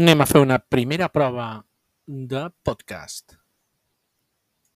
Anem a fer una primera prova de podcast.